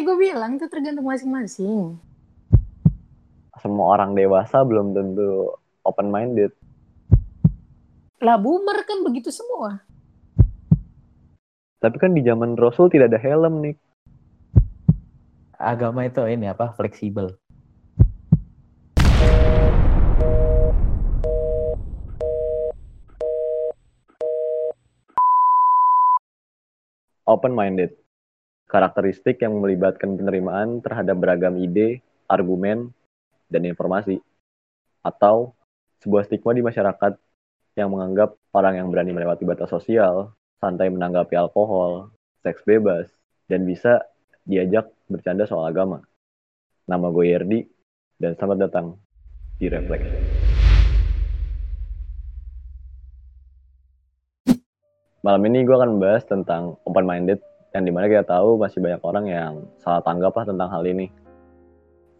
kayak gue bilang itu tergantung masing-masing. Semua orang dewasa belum tentu open minded. Lah boomer kan begitu semua. Tapi kan di zaman Rasul tidak ada helm nih. Agama itu ini apa? Fleksibel. Open minded. Karakteristik yang melibatkan penerimaan terhadap beragam ide, argumen, dan informasi. Atau sebuah stigma di masyarakat yang menganggap orang yang berani melewati batas sosial, santai menanggapi alkohol, seks bebas, dan bisa diajak bercanda soal agama. Nama gue Yerdi, dan selamat datang di Refleks. Malam ini gue akan membahas tentang open-minded, yang di mana kita tahu masih banyak orang yang salah tanggap lah tentang hal ini.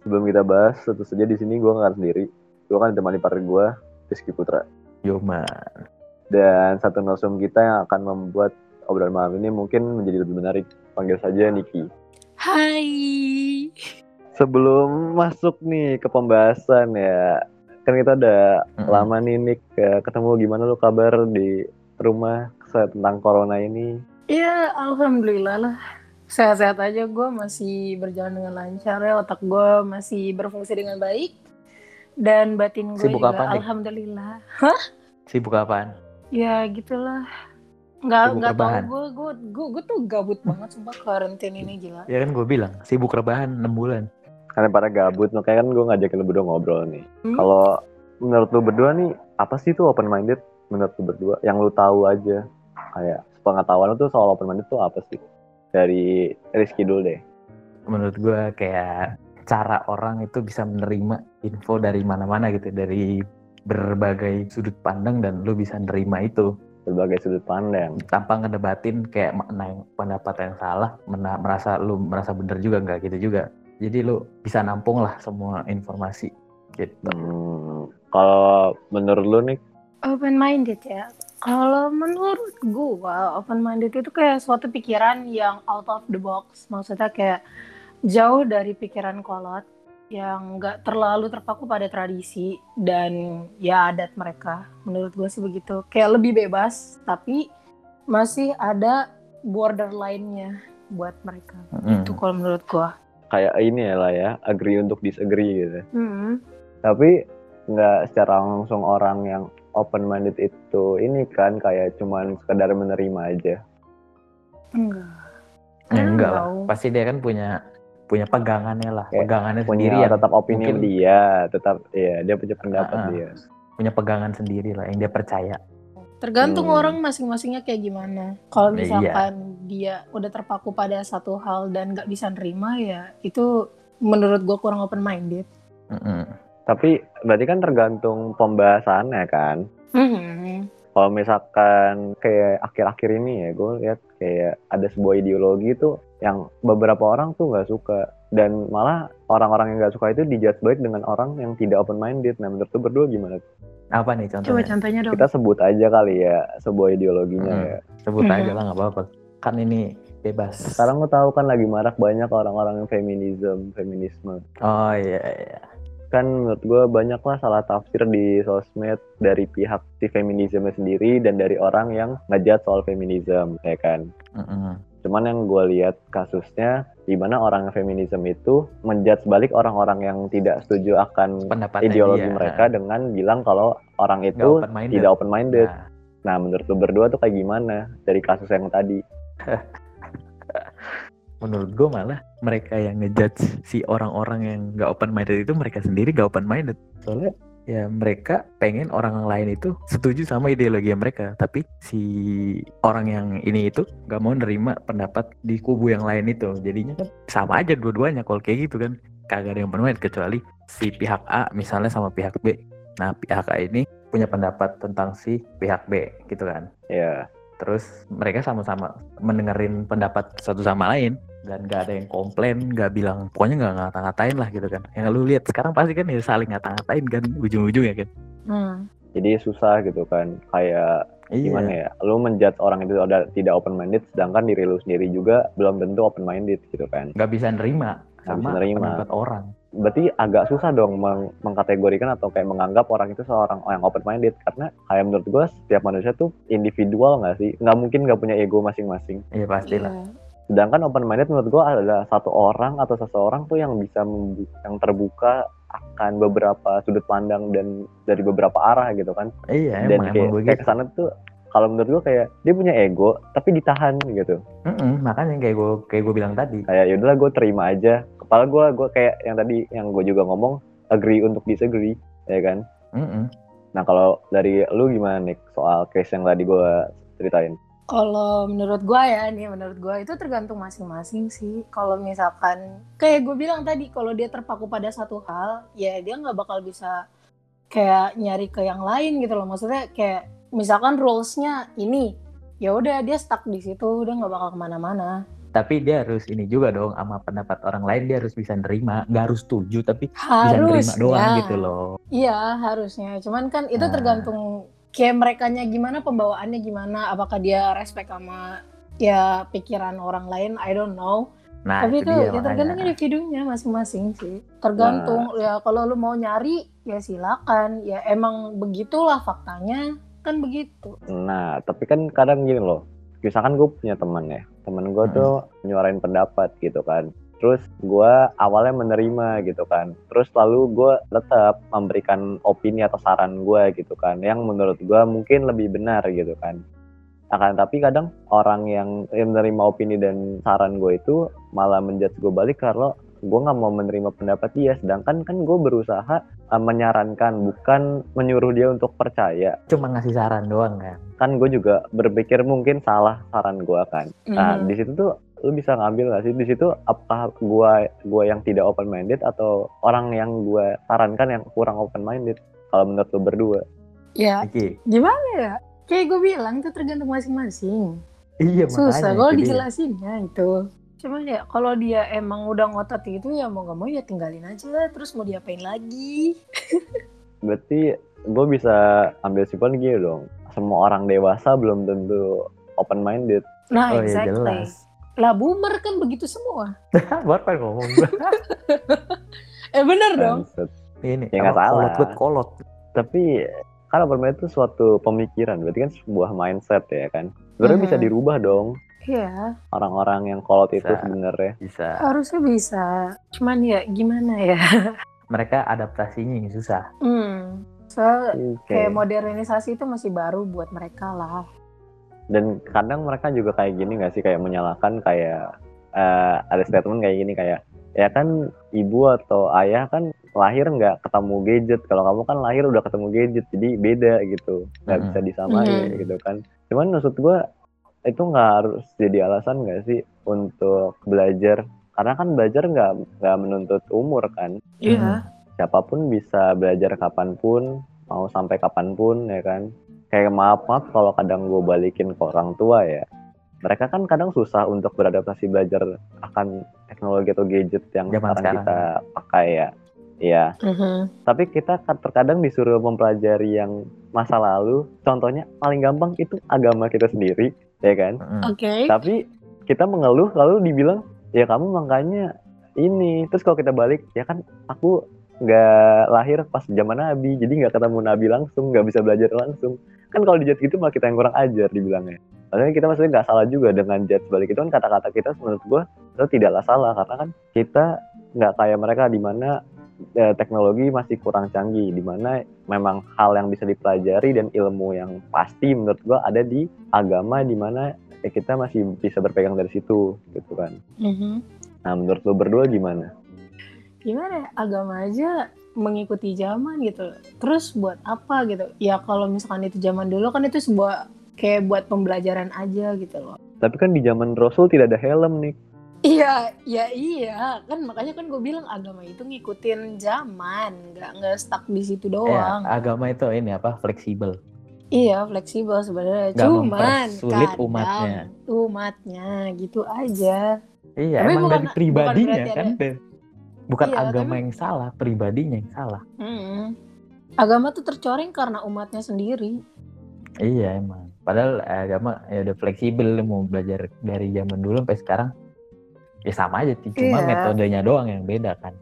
Sebelum kita bahas, tentu saja di sini gue akan sendiri. Gue akan ditemani partner gue, Rizky Putra. Yoma. Dan satu narsum kita yang akan membuat obrolan malam ini mungkin menjadi lebih menarik. Panggil saja Niki. Hai. Sebelum masuk nih ke pembahasan ya, kan kita udah Mm-mm. lama nih Nik ya, ketemu gimana lu kabar di rumah tentang corona ini? Ya alhamdulillah lah. Sehat-sehat aja gue masih berjalan dengan lancar ya. Otak gue masih berfungsi dengan baik. Dan batin gue Sibuk juga apa nih? alhamdulillah. Sibuk apaan? Ya gitulah. Nggak Sibuk nggak tahu rebahan. gue gue gue gue tuh gabut banget sumpah karantina ini gila. Ya kan gue bilang, sibuk rebahan 6 bulan. Karena pada gabut, makanya kan gue ngajakin lu berdua ngobrol nih. Hmm? Kalau menurut lu berdua nih, apa sih tuh open minded menurut lu berdua? Yang lu tahu aja, kayak pengetahuan lu tuh soal open minded tuh apa sih? Dari Rizky dulu deh. Menurut gue kayak cara orang itu bisa menerima info dari mana-mana gitu. Dari berbagai sudut pandang dan lu bisa nerima itu. Berbagai sudut pandang. Tanpa ngedebatin kayak makna yang pendapat yang salah. mena- merasa lu merasa bener juga nggak gitu juga. Jadi lu bisa nampung lah semua informasi gitu. Hmm, kalau menurut lu nih, Open minded ya. Kalau menurut gua open minded itu kayak suatu pikiran yang out of the box. Maksudnya kayak jauh dari pikiran kolot yang nggak terlalu terpaku pada tradisi dan ya adat mereka. Menurut gue sih begitu. Kayak lebih bebas tapi masih ada borderline-nya buat mereka. Mm-mm. Itu kalau menurut gua. kayak ini ya lah ya, agree untuk disagree gitu. Hmm. Tapi nggak secara langsung orang yang open minded itu ini kan kayak cuman sekedar menerima aja. Enggak. Ya, enggak lah. Pasti dia kan punya punya pegangannya lah. Kayak pegangannya Punya sendiri yang tetap opini mungkin- dia, tetap ya dia punya pendapat ah. dia. punya pegangan sendiri lah yang dia percaya. Tergantung Hmm. orang masing-masingnya kayak gimana. Kalau Iya. misalkan dia udah terpaku pada satu hal dan nggak bisa nerima ya itu menurut gue kurang open minded. Mm-mm. Tapi berarti kan tergantung pembahasannya kan. Hmm. Kalau misalkan kayak akhir-akhir ini ya, gue lihat kayak ada sebuah ideologi tuh yang beberapa orang tuh nggak suka dan malah orang-orang yang nggak suka itu dijudge baik dengan orang yang tidak open minded. Nah menurut lu berdua gimana? Apa nih Coba contohnya? contohnya dong. Kita sebut aja kali ya sebuah ideologinya Hmm. ya. Sebut Mhm. aja lah nggak apa-apa. Kan ini bebas. Sekarang lo tahu kan lagi marak banyak orang-orang yang feminisme, feminisme. Oh iya iya. Kan menurut gue banyak lah salah tafsir di sosmed dari pihak si feminisme sendiri dan dari orang yang ngejat soal feminisme, ya kan. Mm-mm. Cuman yang gue lihat kasusnya di mana orang feminisme itu menjudge balik orang-orang yang tidak setuju akan Pendapatnya ideologi dia. mereka dengan bilang kalau orang itu open-minded. tidak open minded. Nah, Nah, menurut lu berdua tuh kayak gimana dari kasus yang tadi? menurut gue malah mereka yang ngejudge si orang-orang yang nggak open minded itu mereka sendiri nggak open minded. Soalnya ya mereka pengen orang lain itu setuju sama ideologi mereka, tapi si orang yang ini itu nggak mau nerima pendapat di kubu yang lain itu. Jadinya kan sama aja dua-duanya kalau kayak gitu kan kagak ada yang open minded kecuali si pihak A misalnya sama pihak B. Nah pihak A ini punya pendapat tentang si pihak B gitu kan. Ya, terus mereka sama-sama mendengarin pendapat satu sama lain dan gak ada yang komplain gak bilang pokoknya nggak ngata-ngatain lah gitu kan yang lu lihat sekarang pasti kan ya saling ngata-ngatain kan ujung-ujungnya kan Hmm. jadi susah gitu kan. Kayak Iya. gimana ya lu menjudge orang itu udah tidak open minded sedangkan diri lu sendiri juga belum tentu open minded gitu kan Nggak bisa nerima Nggak sama bisa nerima. orang. berarti agak susah dong meng- mengkategorikan atau kayak menganggap orang itu seorang yang open minded karena kayak menurut gue setiap manusia tuh individual nggak sih nggak mungkin nggak punya ego masing-masing Iya pastilah. Iya. Sedangkan open minded menurut gue adalah satu orang atau seseorang tuh yang bisa yang terbuka akan beberapa sudut pandang dan dari beberapa arah gitu kan. Iya, dan emang kayak, emang kayak ke sana tuh kalau menurut gue kayak dia punya ego tapi ditahan gitu. Mm-mm, makanya kayak gue kayak gue bilang tadi. kayak yaudahlah gue terima aja. Kepala gue gue kayak yang tadi yang gue juga ngomong agree untuk disagree ya kan? Mm-mm. nah kalau dari lu gimana nih soal case yang tadi gue ceritain Kalau menurut gua ya nih, menurut gua itu tergantung masing-masing sih. Kalau misalkan kayak gue bilang tadi, kalau dia terpaku pada satu hal, ya dia nggak bakal bisa kayak nyari ke yang lain gitu loh. Maksudnya kayak misalkan rules-nya ini, ya udah dia stuck di situ, udah nggak bakal ke mana-mana. Tapi dia harus ini juga dong sama pendapat orang lain dia harus bisa nerima, nggak harus setuju tapi bisa nerima doang gitu loh. Iya harusnya. Cuman kan itu Nah. tergantung kayak merekanya gimana, pembawaannya gimana. Apakah dia respect sama ya pikiran orang lain? I don't know. Nah Tapi itu itu ya tergantung. Nah. individunya masing-masing sih. Tergantung ya kalau lu mau nyari ya silakan. Ya emang begitulah faktanya kan begitu. nah tapi kan kadang gini loh misalkan gue punya teman ya temen gue Hmm. tuh nyuarain pendapat gitu kan terus gue awalnya menerima gitu kan. Terus lalu gue tetap memberikan opini atau saran gue gitu kan yang menurut gue mungkin lebih benar gitu kan. Akan tapi kadang orang yang menerima opini dan saran gue itu malah menjudge gue balik kalau gue nggak mau menerima pendapat dia. Sedangkan kan gue berusaha uh, menyarankan bukan menyuruh dia untuk percaya. Cuma ngasih saran doang kan. kan gue juga berpikir mungkin salah saran gue kan. Nah Mhm. di situ tuh lu bisa ngambil gak sih di situ apakah gua gua yang tidak open minded atau orang yang gua sarankan yang kurang open minded kalau menurut lu berdua Ya Oke. gimana ya? Kayak gue bilang itu tergantung masing-masing. Iya Susah kalau dijelasinnya itu. Cuman ya kalau dia emang udah ngotot itu ya mau gak mau ya tinggalin aja. Terus mau diapain lagi? berarti gue bisa ambil simpulnya gini dong semua orang dewasa belum tentu open minded Nah Oh iya exactly. jelas. Lah boomer kan begitu semua. Baru kan ngomong. Eh bener dong. ini Ya, kalau salah. kolot buat kolot. tapi kan open minded itu suatu pemikiran berarti kan sebuah mindset ya kan sebenarnya bisa Mhm. dirubah dong Iya orang-orang yang kolot itu Bisa. sebenarnya Bisa. harusnya bisa. Cuman ya gimana ya? Mereka adaptasinya yang susah. Hmm. So, Oke. kayak modernisasi itu masih baru buat mereka lah. Dan kadang mereka juga kayak gini nggak sih? Kayak menyalahkan kayak eh, ada statement kayak gini kayak ya kan ibu atau ayah kan lahir nggak ketemu gadget. Kalau kamu kan lahir udah ketemu gadget jadi beda gitu. Nggak Mhm. bisa disamain Mhm. gitu kan. Cuman maksud gua itu nggak harus jadi alasan nggak sih untuk belajar? Karena kan belajar nggak nggak menuntut umur kan. Iya. siapa pun bisa belajar kapan pun mau sampai kapan pun ya kan kayak maaf maaf kalau kadang gue balikin ke orang tua ya mereka kan kadang susah untuk beradaptasi belajar akan teknologi atau gadget yang Zaman sekarang, sekarang. kita pakai ya Iya, Mhm. tapi kita kan terkadang disuruh mempelajari yang masa lalu. Contohnya paling gampang itu agama kita sendiri, ya kan? Mm-mm. Oke. Tapi kita mengeluh lalu dibilang ya kamu makanya ini. Terus kalau kita balik ya kan aku nggak lahir pas zaman Nabi, jadi nggak ketemu Nabi langsung, nggak bisa belajar langsung. Kan kalau dijudge gitu malah kita yang kurang ajar dibilangnya. Maksudnya kita maksudnya nggak salah juga dengan judge balik itu kan kata-kata kita menurut gua itu tidaklah salah karena kan kita nggak kayak mereka di mana eh, teknologi masih kurang canggih, di mana memang hal yang bisa dipelajari dan ilmu yang pasti menurut gua ada di agama di mana ya kita masih bisa berpegang dari situ gitu kan. Mhm. Nah menurut lo berdua gimana? Gimana ya? Agama aja mengikuti zaman gitu. Terus buat apa gitu? Ya kalau misalkan itu zaman dulu kan itu sebuah kayak buat pembelajaran aja gitu loh. Tapi kan di zaman Rasul tidak ada helm nih. Iya, ya iya kan makanya kan gue bilang agama itu ngikutin zaman, nggak nggak stuck di situ Ya, doang. agama itu ini apa fleksibel. Iya fleksibel sebenarnya. Cuman kadang umatnya. umatnya gitu aja. Iya, Tapi emang bukan- dari pribadinya bukan kan. ada- Bukan Iya, agama tapi- yang salah, pribadinya yang salah. Mm-mm. Agama tuh tercoreng karena umatnya sendiri. Iya emang. padahal agama ya udah fleksibel mau belajar dari zaman dulu sampai sekarang ya sama aja sih cuma Iya. metodenya doang yang beda kan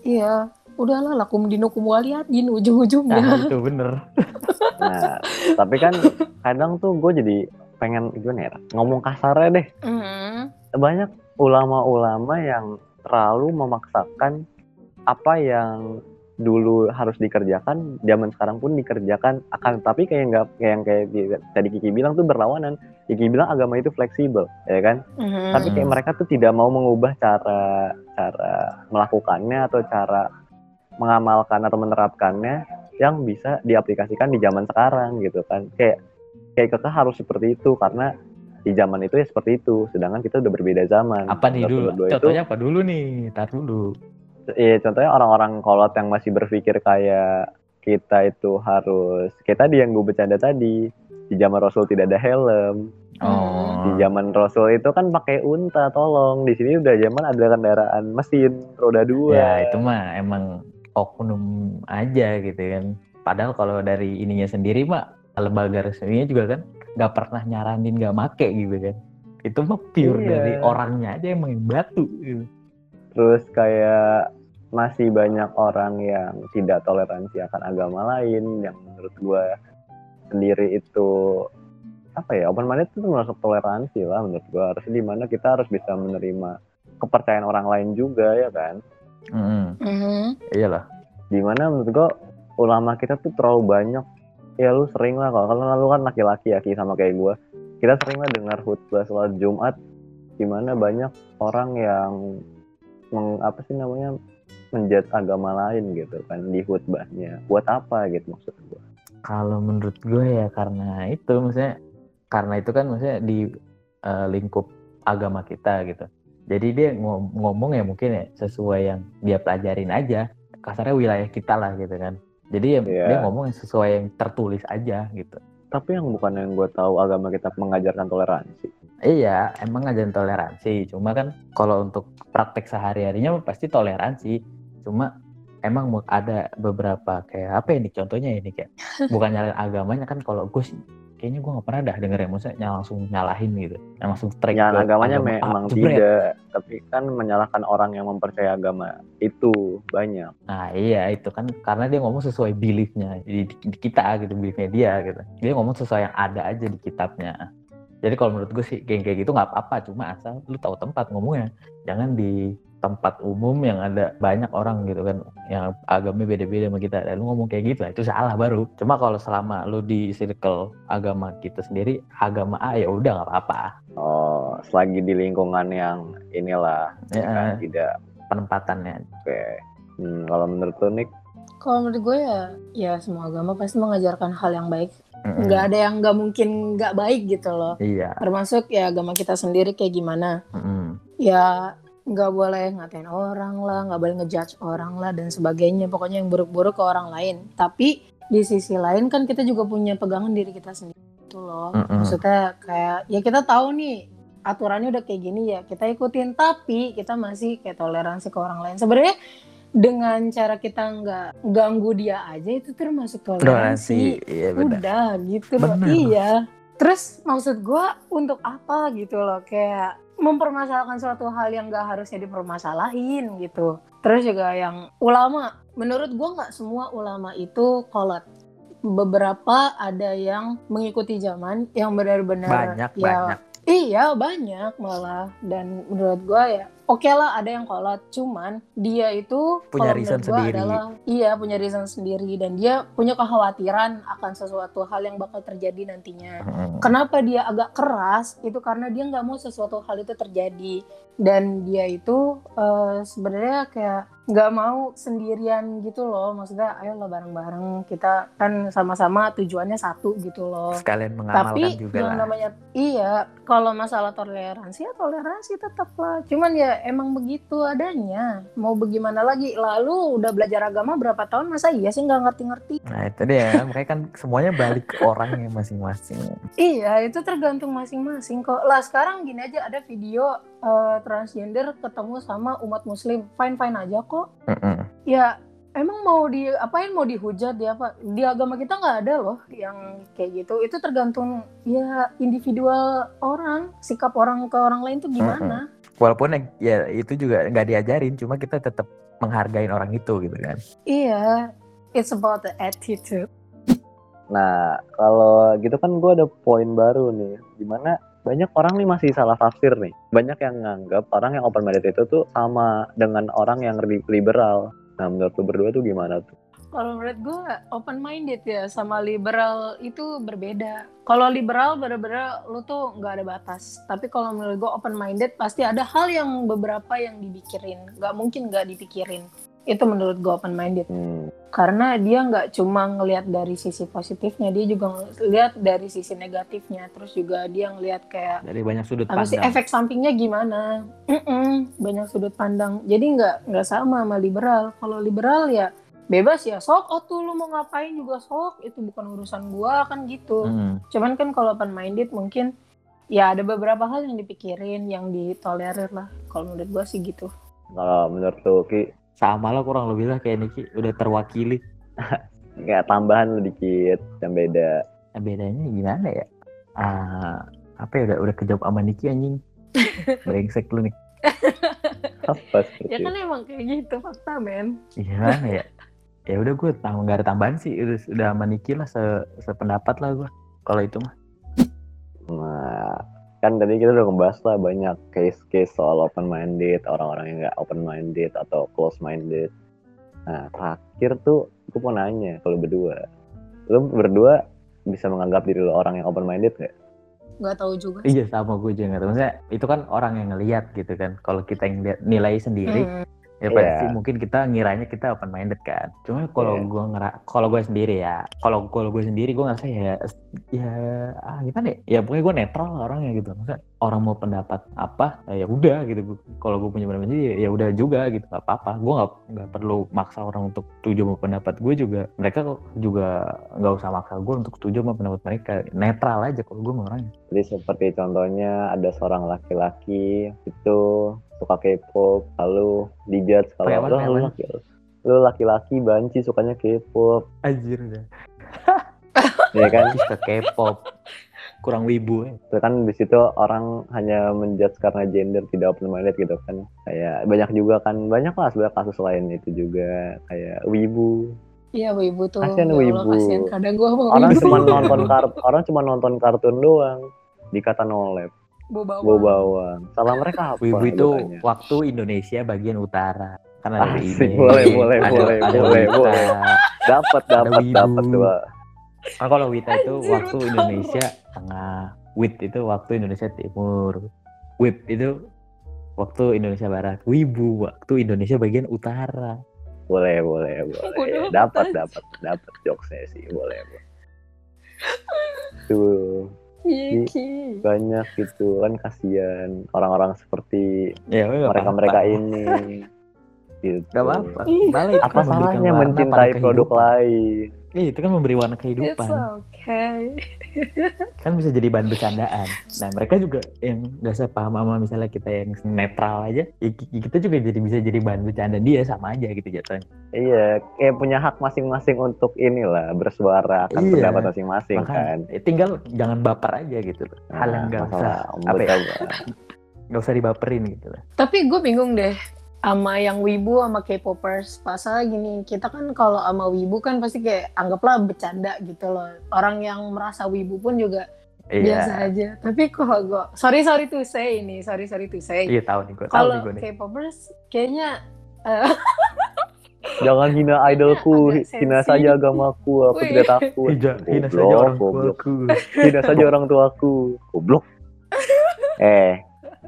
Iya, udahlah lakum dinukum waliyadin ujung-ujungnya. nah itu bener Nah, tapi kan kadang tuh gue jadi pengen gimana ya ngomong kasarnya deh Hmm. banyak ulama-ulama yang terlalu memaksakan apa yang dulu harus dikerjakan zaman sekarang pun dikerjakan akan. Tapi kayak nggak kayak yang kayak di- tadi Kiki bilang tuh berlawanan. Kiki bilang agama itu fleksibel ya kan? Hmm. tapi kayak mereka tuh tidak mau mengubah cara cara melakukannya atau cara mengamalkan atau menerapkannya yang bisa diaplikasikan di zaman sekarang gitu kan. Kayak kayak kekeh harus seperti itu karena di zaman itu ya seperti itu sedangkan kita udah berbeda zaman. Apa nih dulu? berdua itu contohnya apa dulu nih? Tar dulu. Iya, contohnya orang-orang kolot yang masih berpikir kayak kita itu harus kayak tadi yang gue bercanda tadi di zaman Rasul tidak ada helm. Oh. Di zaman Rasul itu kan pakai unta tolong. Di sini udah zaman ada kendaraan mesin roda dua. Ya itu mah emang oknum aja gitu kan. Padahal kalau dari ininya sendiri mah lembaga resminya juga kan nggak pernah nyaranin nggak make gitu kan itu mah pure Iya. dari orangnya aja emang yang batu gitu. terus kayak masih banyak orang yang tidak toleransi akan agama lain yang menurut gue sendiri itu apa ya open minded itu termasuk toleransi lah menurut gue harusnya di mana kita harus bisa menerima kepercayaan orang lain juga ya kan Mm-mm. Hmm. iyalah di mana menurut gue ulama kita tuh terlalu banyak ya lu sering lah. Kalau kalau lu kan laki-laki ya Ki, sama kayak gue kita sering lah dengar khutbah sholat Jumat di mana banyak orang yang meng, apa sih namanya menjat agama lain gitu kan di khutbahnya. Buat apa gitu maksud gue kalau menurut gue ya karena itu maksudnya karena itu kan maksudnya di eh, lingkup agama kita gitu. Jadi dia ngom- ngomong ya mungkin ya sesuai yang dia pelajarin aja. Kasarnya wilayah kita lah gitu kan jadi ya Iya. dia ngomong yang sesuai yang tertulis aja gitu tapi yang bukan yang gue tahu agama kita mengajarkan toleransi Iya, emang ngajarin toleransi. Cuma kan kalau untuk praktek sehari-harinya mah pasti toleransi. Cuma emang ada beberapa kayak apa ini contohnya ini kayak bukan nyalain agamanya kan kalau gue sih kayaknya gue nggak pernah dah denger yang maksudnya langsung nyalahin gitu, yang langsung strike ke agamanya agama memang jebret. tidak tapi kan menyalahkan orang yang mempercaya agama itu banyak Nah iya itu kan karena dia ngomong sesuai beliefnya di, di- di kita gitu beliefnya dia gitu. Dia ngomong sesuai yang ada aja di kitabnya. Jadi kalau menurut gue sih kayak kayak gitu nggak apa-apa, cuma asal lu tahu tempat ngomongnya. Jangan di tempat umum yang ada banyak orang gitu kan yang agamanya beda-beda sama kita. Dan lu ngomong kayak gitu lah itu salah baru. Cuma kalau selama lu di circle agama kita sendiri agama A ya udah nggak apa-apa. Oh selagi di lingkungan yang inilah ya, kan, tidak penempatannya. Oke. Hmm, kalau menurut lu Nick? Kalau menurut gue ya, ya semua agama pasti mengajarkan hal yang baik. Nggak ada yang nggak mungkin nggak baik gitu loh. iya. Termasuk ya agama kita sendiri kayak gimana. Mm-mm. Ya nggak boleh ngatain orang lah, nggak boleh ngejudge orang lah dan sebagainya. Pokoknya yang buruk-buruk ke orang lain. Tapi di sisi lain kan kita juga punya pegangan diri kita sendiri itu loh. Maksudnya kayak ya kita tahu nih aturannya udah kayak gini ya kita ikutin tapi kita masih kayak toleransi ke orang lain. Sebenarnya dengan cara kita nggak ganggu dia aja itu termasuk toleransi. toleransi iya benar Udah gitu loh. Iya. Terus maksud gua untuk apa gitu loh kayak mempermasalahkan suatu hal yang gak harusnya dipermasalahin gitu. Terus juga yang ulama, menurut gua nggak semua ulama itu kolot. Beberapa ada yang mengikuti zaman yang benar-benar banyak ya, banyak Iya banyak malah dan menurut gua ya oke lah ada yang kolot. Cuman dia itu Punya reason sendiri. adalah iya punya reason sendiri. Dan dia punya kekhawatiran akan sesuatu hal yang bakal terjadi nantinya. Mm-mm. kenapa dia agak keras? Itu karena dia nggak mau sesuatu hal itu terjadi. Dan dia itu eh, sebenarnya kayak nggak mau sendirian gitu loh. Maksudnya ayo lah bareng-bareng. Kita kan sama-sama tujuannya satu gitu loh. Sekalian mengamalkan tapi juga yang lah. namanya iya kalau masalah toleransi ya toleransi tetap lah cuman ya emang begitu adanya. Mau bagaimana lagi? Lalu udah belajar agama berapa tahun? Masa iya sih nggak ngerti-ngerti? Nah itu dia, mereka kan semuanya balik ke orangnya masing-masing. iya itu tergantung masing-masing kok. Lah sekarang gini aja ada video eh, transgender ketemu sama umat muslim. Fine fine aja kok. Mm-mm. ya emang mau di apain mau dihujat di apa di agama kita nggak ada loh yang kayak gitu. Itu tergantung ya individual orang sikap orang ke orang lain tuh gimana Walaupun yang- ya itu juga nggak diajarin, cuma kita tetap menghargai orang itu gitu kan. iya it's about the attitude Nah, kalau gitu kan gue ada poin baru nih, di mana banyak orang nih masih salah tafsir nih. Banyak yang nganggap orang yang open minded itu tuh sama dengan orang yang li- liberal. Nah, menurut lu berdua tuh gimana tuh? Kalau menurut gue open minded ya sama liberal itu berbeda. Kalau liberal bener-bener lu tuh nggak ada batas. Tapi kalau menurut gue open minded pasti ada hal yang beberapa yang dipikirin. Nggak mungkin nggak dipikirin. Itu menurut gue open minded. Hmm, Karena dia nggak cuma ngelihat dari sisi positifnya, dia juga ngelihat dari sisi negatifnya. Terus juga dia ngelihat kayak Dari banyak sudut apa sih pandang. efek sampingnya gimana Mm-mm, banyak sudut pandang jadi nggak nggak sama sama liberal kalau liberal ya bebas ya sok oh tuh lu mau ngapain juga sok itu bukan urusan gua kan gitu Hmm. cuman kan kalau open minded mungkin ya ada beberapa hal yang dipikirin yang ditolerir lah kalau menurut gua sih gitu kalau menurut lu Ki, Sama lah kurang lebih lah kayak Niki udah terwakili. nggak tambahan lu dikit yang beda. Nah, bedanya gimana ya? Ah, apa ya udah udah kejawab sama Niki anjing. Brengsek lu nih. Apa ya kan emang kayak gitu fakta men Gimana ya? Ya udah gue tahu nggak ada tambahan sih. Udah, udah sama Niki lah se sependapat lah gue. Kalau itu mah. Nah, kan tadi kita udah ngebahas lah banyak case-case soal open minded, orang-orang yang nggak open minded atau close minded. Nah, terakhir tuh gue mau nanya kalau berdua, lu berdua bisa menganggap diri lu orang yang open minded gak? nggak tahu juga Iya sama gue juga nggak tahu. Maksudnya itu kan orang yang ngelihat gitu kan. Kalau kita yang lihat nilai sendiri, Hmm, ya pasti Iya. mungkin kita ngiranya kita open minded kan. Cuma kalau Iya. gua ngera kalau gue sendiri ya kalau kalau gue sendiri gue ngerasa ya ya ah gimana ya? Ya pokoknya gue netral lah orangnya gitu. Maksudnya orang mau pendapat apa ya udah gitu. Kalau gue punya pendapat sendiri ya, ya udah juga gitu. Gak apa-apa. Gue nggak nggak perlu maksa orang untuk setuju sama pendapat gue juga. Mereka kok juga nggak usah maksa gue untuk setuju sama pendapat mereka. Netral aja kalau gue orangnya. Jadi seperti contohnya ada seorang laki-laki itu suka K-pop, lalu dijudge Pakai kalau lu, laki lu laki-laki banci sukanya K-pop, anjir udah ya kan? ke K-pop kurang wibu ya. Itu kan di situ orang hanya menjudge karena gender tidak open minded gitu kan. Kayak banyak juga kan banyak lah sebenarnya kasus lain itu juga kayak wibu. iya wibu tuh Kasian Ya Allah, wibu. kasian kadang gua mau Orang wibu cuma nonton kart orang cuma nonton kartun doang dikata nolep, Bau bawang. bawa bawang. Salah mereka apa? Wibu itu katanya? waktu Indonesia bagian utara. Kan ada Asik, ini. boleh, boleh, ada, boleh, ada boleh, Wita. boleh. Dapat dapat Wibu. dapat dua. Kan kalau Wita itu Anjir, waktu utara. Indonesia tengah. Wit itu waktu Indonesia timur. Wip itu waktu Indonesia barat. Wibu waktu Indonesia bagian utara. Boleh, boleh, boleh. Dapat dapat dapat jokesnya sih, boleh. boleh. Tuh. Iya, Ki. banyak gitu kan kasihan orang-orang seperti Ya, nggak mereka apa-apa. mereka ini gitu Gak apa-apa. Malah apa salahnya mencintai produk lain Iya, itu kan memberi warna It's kehidupan. okay. Kan bisa jadi bahan bercandaan. Nah, mereka juga yang nggak sepaham sama misalnya kita yang netral aja, ya ki- kita juga jadi bisa jadi bahan bercanda dia sama aja gitu jatuhnya. iya kayak punya hak masing-masing untuk inilah bersuara akan Iya. pendapat masing-masing kan ya tinggal jangan baper aja gitu loh. Hal yang nggak usah masalah apa ya, nggak usah dibaperin gitu lah. Tapi gue bingung deh sama yang wibu sama K-popers. Pasalnya gini, kita kan kalau sama wibu kan pasti kayak anggaplah bercanda gitu loh. Orang yang merasa wibu pun juga biasa Iya. aja. Tapi kalau gue, sorry sorry to say ini, sorry sorry to say. Iya tahu nih gue, tahu kalau. K-popers kayaknya eh, jangan hina idolku hina saja agamaku aku Wih. tidak takut Hina, saja orang tuaku. hina saja orang tuaku goblok eh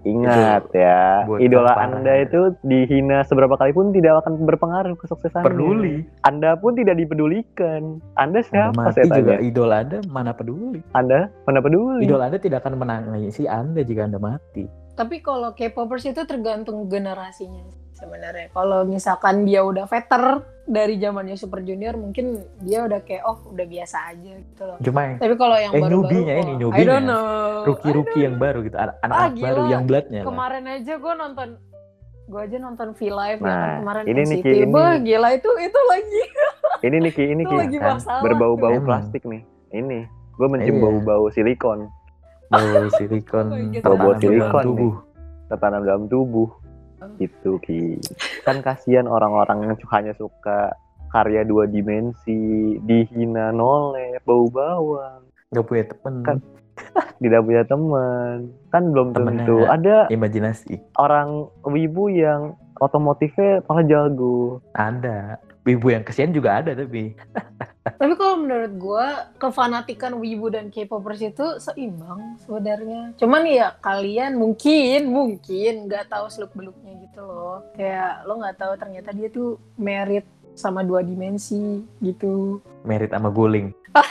ingat ya bocah idola anda itu dihina seberapa kali pun tidak akan berpengaruh kesuksesannya Peduli. anda pun tidak dipedulikan. Anda Anda siapa mati saya juga. tanya? Idola Anda mana peduli. anda mana peduli? Idola Anda tidak akan menangisi Anda jika Anda mati. tapi kalau K-popers itu tergantung generasinya sebenarnya. Kalau misalkan dia udah veter dari zamannya Super Junior, mungkin dia udah kayak oh udah biasa aja gitu loh. Cuma yang Tapi kalau yang Eh, baru-baru, newbie-nya ini, oh, I don't know. Rookie-rookie yang baru gitu, anak- anak-anak gila. baru yang bloodnya lah. Kemarin aja gue nonton gue aja nonton V Live ya Nah, kan kemarin ini nih, NCT. Ki, ini. Wah, gila itu itu lagi Ini nih Ki, ini itu Ki. lagi kan. Berbau-bau plastik nih. Ini. Gue mencium Iya. bau-bau silikon. bau silikon Oh tertanam Bau silikon tubuh Tertanam dalam tubuh. Oh. Gitu Ki. Kan kasihan orang-orang yang hanya suka karya dua dimensi, dihina noleh, bau bawang, nggak punya temen Kan tidak punya teman. Kan belum Temennya tentu. Ada imajinasi orang wibu yang otomotifnya malah jago. ada ibu yang kesian juga ada tapi Tapi kalau menurut gue kefanatikan wibu dan K-popers itu seimbang sebenarnya. Cuman ya kalian mungkin mungkin nggak tahu seluk beluknya gitu loh. Kayak lo nggak tahu ternyata dia tuh merit sama dua dimensi gitu. merit sama guling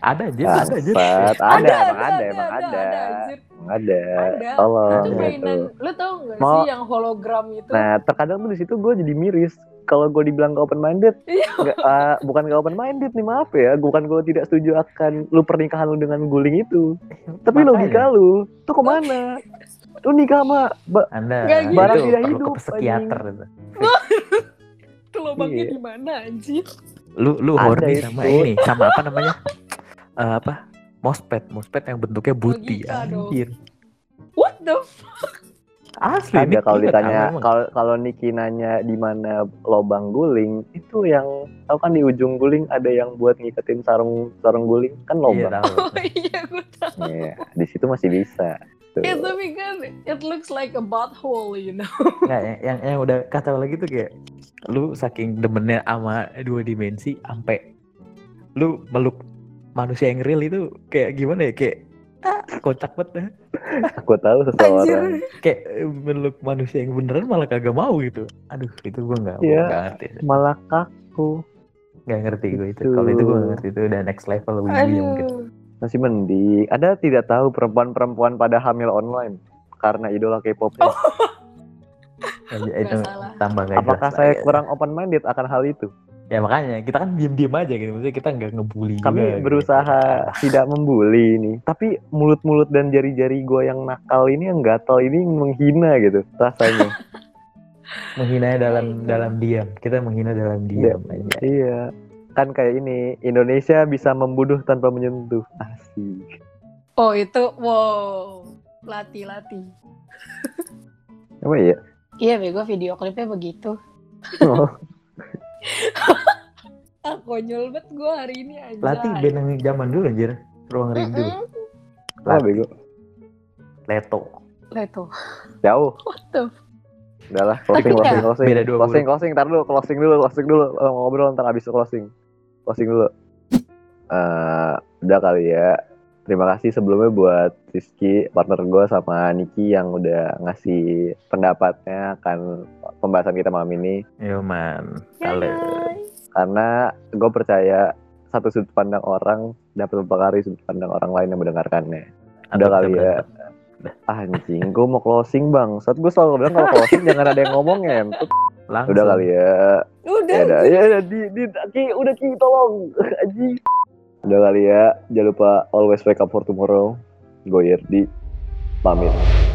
ada aja ada aja Bangsat, ada, emang ada, emang ada. anjir. Emang ada. Ada. Tolong. Itu Ada mainan, gitu. lo tau gak Mau- sih yang hologram itu? Nah, terkadang tuh di situ gue jadi miris. Kalau gue dibilang gak open minded, Iya. bukan gak open minded nih maaf ya. Bukan gue tidak setuju akan lu pernikahan lu dengan guling itu. Tapi Makanya. logika lu tuh ke mana? Lu nikah sama ba- anda gitu. Barang itu tidak hidup, ke psikiater itu. Itu lubangnya Iya. di mana anjir? lu lu horny itu. sama ini sama apa namanya Eh, apa mospet mospet yang bentuknya buti anjir What the fuck? Asli Ada kalau ditanya kalau kalau Niki nanya di mana lobang guling itu yang tahu kan di ujung guling ada yang buat ngiketin sarung sarung guling kan iya lobang. tahu Oh iya gue tau. Iya, di situ masih bisa. Tuh. Ya tapi kan it looks like a butthole you know. Nggak, yang, yang yang udah kacau lagi tuh kayak lu saking demennya sama dua dimensi sampai lu meluk manusia yang real itu kayak gimana ya kayak kocak banget dah. Aku tahu seseorang. Anjir. kayak eh, meluk manusia yang beneran malah kagak mau gitu aduh itu gue nggak Iya. nggak ngerti Malah kaku. nggak ngerti gue itu Gitu. kalau itu gue ngerti itu udah next level wibu ya mungkin. Masih mending. Ada tidak tahu perempuan-perempuan pada hamil online karena idola K-pop. Oh, Ya, itu tambah nggak Apakah jelas saya kurang open minded akan hal itu? Ya makanya kita kan diem-diem aja gitu maksudnya kita nggak ngebully Kami juga, gitu. berusaha tidak membuli ini, tapi mulut-mulut dan jari-jari gue yang nakal ini yang gatal ini menghina gitu rasanya. menghina dalam dalam diam kita menghina dalam diam aja iya. Kan kayak ini, Indonesia bisa membunuh tanpa menyentuh. Asik. Oh itu wow. Lati-lati. Apa ya? Iya bego video klipnya begitu. Oh, Ah konyol banget gue hari ini aja. latih band yang zaman dulu anjir ruang rindu apa bego? leto Leto. Jauh. What the Udah lah, closing, Tapi closing, ya, closing. beda dua closing, closing, ntar dulu, closing dulu, closing dulu. Eh, Ngobrol ntar abis itu closing. Closing dulu. Eh, udah kali ya. Terima kasih sebelumnya buat Rizky, partner gue sama Niki yang udah ngasih pendapatnya akan pembahasan kita malam ini. yo man Ya, halo. Karena gue percaya satu sudut pandang orang dapat mempengaruhi sudut pandang orang lain yang mendengarkannya. Udah kali ya. berantem. Anjing, gue mau closing bang. Saat gue selalu bilang kalau closing jangan ada yang ngomong ngentut. langsung Udah kali ya. Udah. Ya udah, ya udah di, di, Ki, udah Ki, tolong. Aji. Udah kali ya. Jangan lupa always wake up for tomorrow. Gue Yerdi. Pamit.